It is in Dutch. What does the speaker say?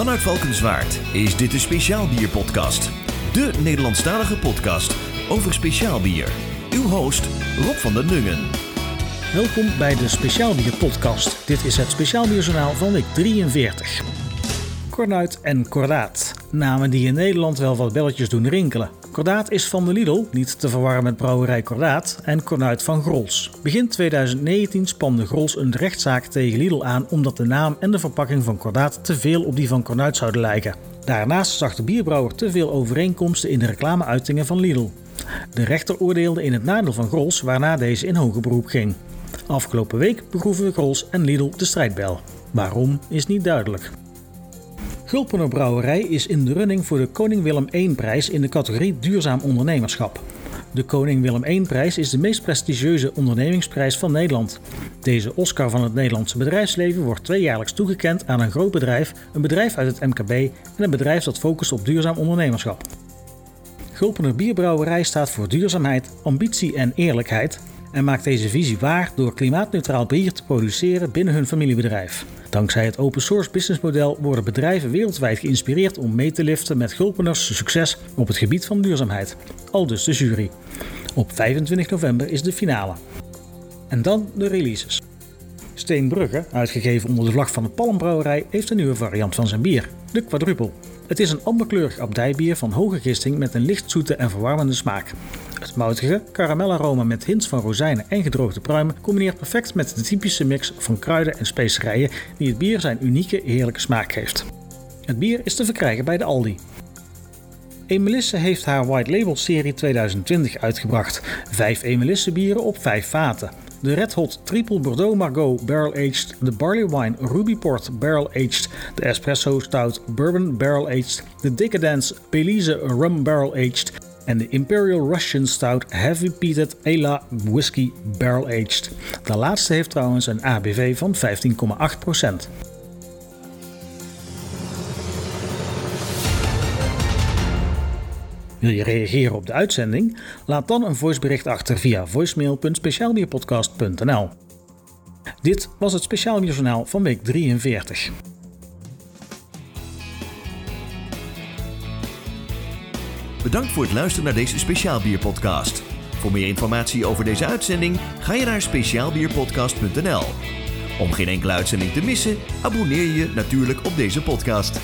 Vanuit Valkenswaard is dit de Speciaal Bier Podcast. De Nederlandstalige podcast over speciaal bier. Uw host Rob van der Nungen. Welkom bij de Speciaal Bier Podcast. Dit is het Speciaal Bierjournaal van week 43. Kornuit en Kordaat. Namen die in Nederland wel wat belletjes doen rinkelen. Kordaat is van de Lidl, niet te verwarren met brouwerij Kordaat, en Kornuit van Grols. Begin 2019 spande Grols een rechtszaak tegen Lidl aan omdat de naam en de verpakking van Kordaat te veel op die van Kornuit zouden lijken. Daarnaast zag de bierbrouwer te veel overeenkomsten in de reclameuitingen van Lidl. De rechter oordeelde in het nadeel van Grols, waarna deze in hoger beroep ging. Afgelopen week begroeven Grols en Lidl de strijdbel. Waarom is niet duidelijk. Gulpener Brouwerij is in de running voor de Koning Willem I-prijs in de categorie Duurzaam Ondernemerschap. De Koning Willem I-prijs is de meest prestigieuze ondernemingsprijs van Nederland. Deze Oscar van het Nederlandse bedrijfsleven wordt tweejaarlijks toegekend aan een groot bedrijf, een bedrijf uit het MKB en een bedrijf dat focust op duurzaam ondernemerschap. Gulpener Bierbrouwerij staat voor duurzaamheid, ambitie en eerlijkheid en maakt deze visie waar door klimaatneutraal bier te produceren binnen hun familiebedrijf. Dankzij het open source businessmodel worden bedrijven wereldwijd geïnspireerd om mee te liften met Gulpeners succes op het gebied van duurzaamheid. Al dus de jury. Op 25 november is de finale. En dan de releases. Steenbrugge, uitgegeven onder de vlag van de Palmbrouwerij, heeft een nieuwe variant van zijn bier, de Quadruple. Het is een amberkleurig abdijbier van hoge gisting met een licht zoete en verwarmende smaak. Het moutige karamellaroma met hints van rozijnen en gedroogde pruimen combineert perfect met de typische mix van kruiden en specerijen die het bier zijn unieke heerlijke smaak geeft. Het bier is te verkrijgen bij de Aldi. Emelisse heeft haar White Label serie 2020 uitgebracht. Vijf Emelisse bieren op vijf vaten. De Red Hot Triple Bordeaux Margaux Barrel Aged, de Barley Wine Ruby Port Barrel Aged, de Espresso Stout Bourbon Barrel Aged, de Decadence Belize Rum Barrel Aged en de Imperial Russian Stout Heavy Peated Ela Whisky Barrel Aged. De laatste heeft trouwens een ABV van 15,8%. Wil je reageren op de uitzending? Laat dan een voicebericht achter via voicemail.speciaalbierpodcast.nl. Dit was het Speciaal Bierjournaal van week 43. Bedankt voor het luisteren naar deze Speciaal Bier Podcast. Voor meer informatie over deze uitzending ga je naar speciaalbierpodcast.nl. Om geen enkele uitzending te missen, abonneer je natuurlijk op deze podcast.